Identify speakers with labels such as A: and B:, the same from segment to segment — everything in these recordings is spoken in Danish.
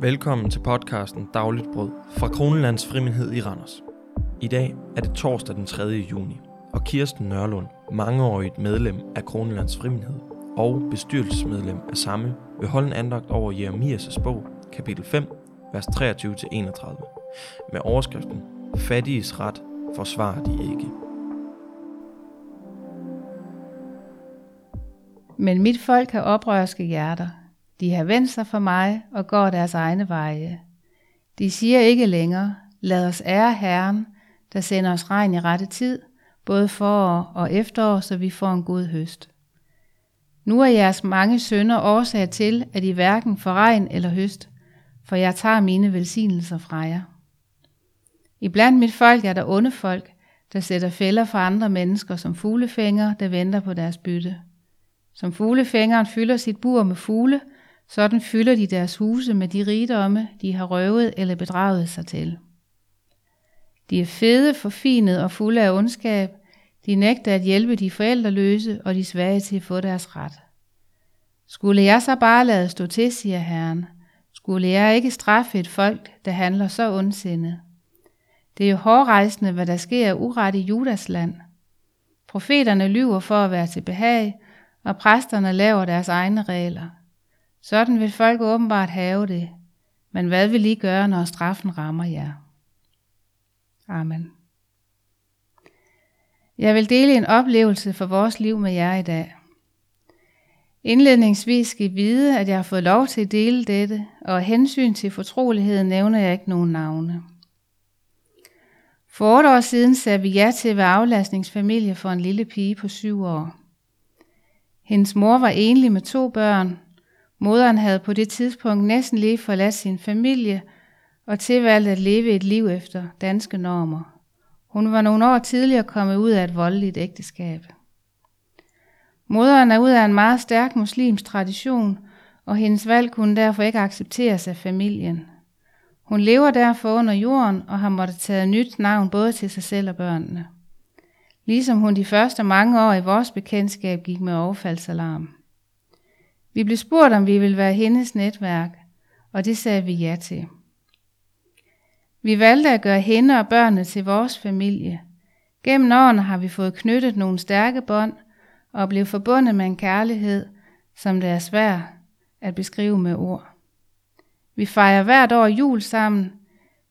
A: Velkommen til podcasten Dagligt Brød fra Kronelands Frimindhed i Randers. I dag er det torsdag den 3. juni, og Kirsten Nørlund, mangeårigt medlem af Kronelands Frimindhed og bestyrelsesmedlem af samme, vil holde en andagt over Jeremias' bog, kapitel 5, vers 23-31, med overskriften Fattiges ret forsvarer de ikke.
B: Men mit folk har oprørske hjerter. De har vendt sig for mig og går deres egne veje. De siger ikke længere, lad os ære Herren, der sender os regn i rette tid, både forår og efterår, så vi får en god høst. Nu er jeres mange sønder årsag til, at I hverken får regn eller høst, for jeg tager mine velsignelser fra jer. Iblandt mit folk er der onde folk, der sætter fælder for andre mennesker som fuglefænger, der venter på deres bytte. Som fuglefængeren fylder sit bur med fugle, sådan fylder de deres huse med de rigdomme, de har røvet eller bedraget sig til. De er fede, forfinet og fulde af ondskab. De nægter at hjælpe de forældreløse og de svage til at få deres ret. Skulle jeg så bare lade stå til, siger Herren. Skulle jeg ikke straffe et folk, der handler så ondsindet? Det er jo hårdrejsende, hvad der sker uret i Judas land. Profeterne lyver for at være til behag, og præsterne laver deres egne regler. Sådan vil folk åbenbart have det, men hvad vil I gøre, når straffen rammer jer? Amen. Jeg vil dele en oplevelse for vores liv med jer i dag. Indledningsvis skal I vide, at jeg har fået lov til at dele dette, og af hensyn til fortroligheden nævner jeg ikke nogen navne. For otte år siden sagde vi ja til at være aflastningsfamilie for en lille pige på syv år. Hendes mor var enlig med to børn. Moderen havde på det tidspunkt næsten lige forladt sin familie og tilvalgt at leve et liv efter danske normer. Hun var nogle år tidligere kommet ud af et voldeligt ægteskab. Moderen er ud af en meget stærk muslimsk tradition, og hendes valg kunne derfor ikke accepteres af familien. Hun lever derfor under jorden og har måttet tage nyt navn både til sig selv og børnene. Ligesom hun de første mange år i vores bekendtskab gik med overfaldsalarm. Vi blev spurgt, om vi ville være hendes netværk, og det sagde vi ja til. Vi valgte at gøre hende og børnene til vores familie. Gennem årene har vi fået knyttet nogle stærke bånd og blevet forbundet med en kærlighed, som det er svært at beskrive med ord. Vi fejrer hvert år jul sammen.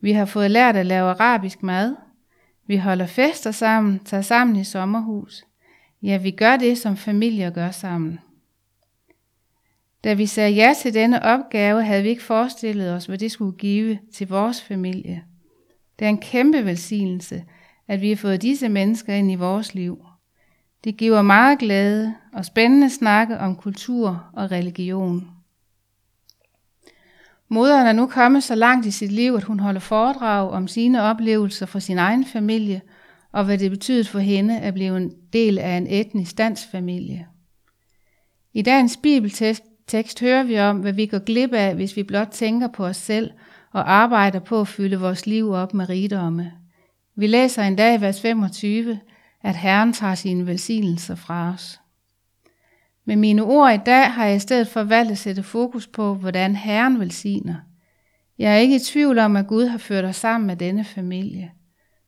B: Vi har fået lært at lave arabisk mad. Vi holder fester sammen, tager sammen i sommerhus. Ja, vi gør det, som familier gør sammen. Da vi sagde ja til denne opgave, havde vi ikke forestillet os, hvad det skulle give til vores familie. Det er en kæmpe velsignelse, at vi har fået disse mennesker ind i vores liv. Det giver meget glæde og spændende snakke om kultur og religion. Moderen er nu kommet så langt i sit liv, at hun holder foredrag om sine oplevelser fra sin egen familie, og hvad det betyder for hende at blive en del af en etnisk dansk familie. I dagens bibeltekst hører vi om, hvad vi går glip af, hvis vi blot tænker på os selv og arbejder på at fylde vores liv op med rigdomme. Vi læser en dag i vers 25, at Herren tager sine velsignelser fra os. Med mine ord i dag har jeg i stedet for valgt at sætte fokus på, hvordan Herren velsigner. Jeg er ikke i tvivl om, at Gud har ført os sammen med denne familie.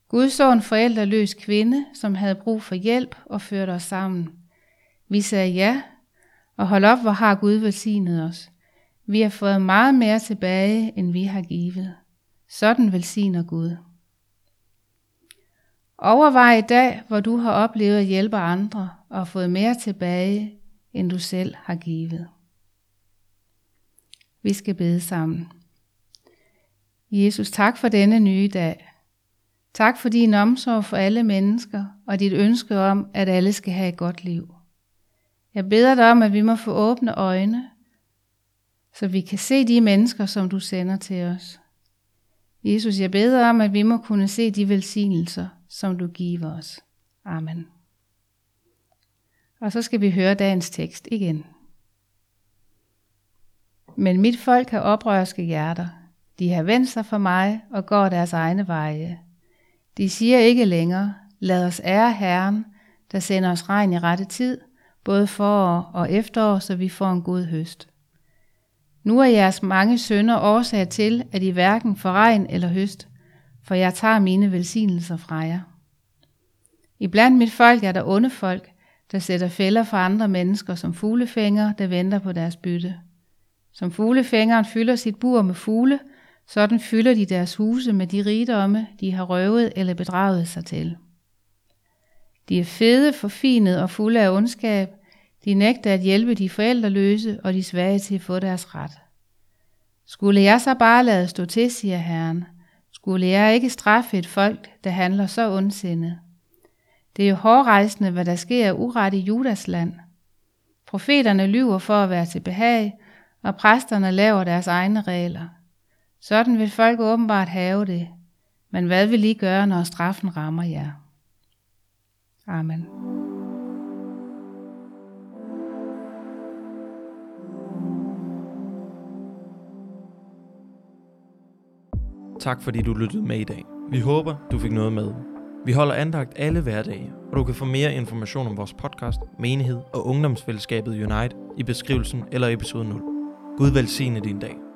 B: Gud så en forældreløs kvinde, som havde brug for hjælp og førte os sammen. Vi sagde ja, og hold op, hvor har Gud velsignet os. Vi har fået meget mere tilbage, end vi har givet. Sådan velsigner Gud. Overvej i dag, hvor du har oplevet at hjælpe andre og fået mere tilbage, end du selv har givet. Vi skal bede sammen. Jesus, tak for denne nye dag. Tak for din omsorg for alle mennesker og dit ønske om, at alle skal have et godt liv. Jeg beder dig om, at vi må få åbne øjne, så vi kan se de mennesker, som du sender til os. Jesus, jeg beder om, at vi må kunne se de velsignelser, som du giver os. Amen. Og så skal vi høre dagens tekst igen. Men mit folk har oprørske hjerter. De har vendt sig for mig og går deres egne veje. De siger ikke længere, lad os ære Herren, der sender os regn i rette tid, både forår og efterår, så vi får en god høst. Nu er jeres mange sønder årsag til, at I hverken får regn eller høst, for jeg tager mine velsignelser fra jer. Iblandt mit folk er der onde folk, der sætter fælder for andre mennesker som fuglefænger, der venter på deres bytte. Som fuglefængeren fylder sit bur med fugle, sådan fylder de deres huse med de rigdomme, de har røvet eller bedraget sig til. De er fede, forfinet og fulde af ondskab. De nægter at hjælpe de forældreløse og de svage til at få deres ret. Skulle jeg så bare lade stå til, siger Herren, skulle jeg ikke straffe et folk, der handler så ondsindet. Det er jo hårdrejsende, hvad der sker uret i Judas land. Profeterne lyver for at være til behag, og præsterne laver deres egne regler. Sådan vil folk åbenbart have det. Men hvad vil I gøre, når straffen rammer jer? Amen.
A: Tak fordi du lyttede med i dag. Vi håber, du fik noget med. Vi holder andagt alle hverdage, og du kan få mere information om vores podcast, menighed og ungdomsfællesskabet Unite i beskrivelsen eller episode 0. Gud velsigne din dag.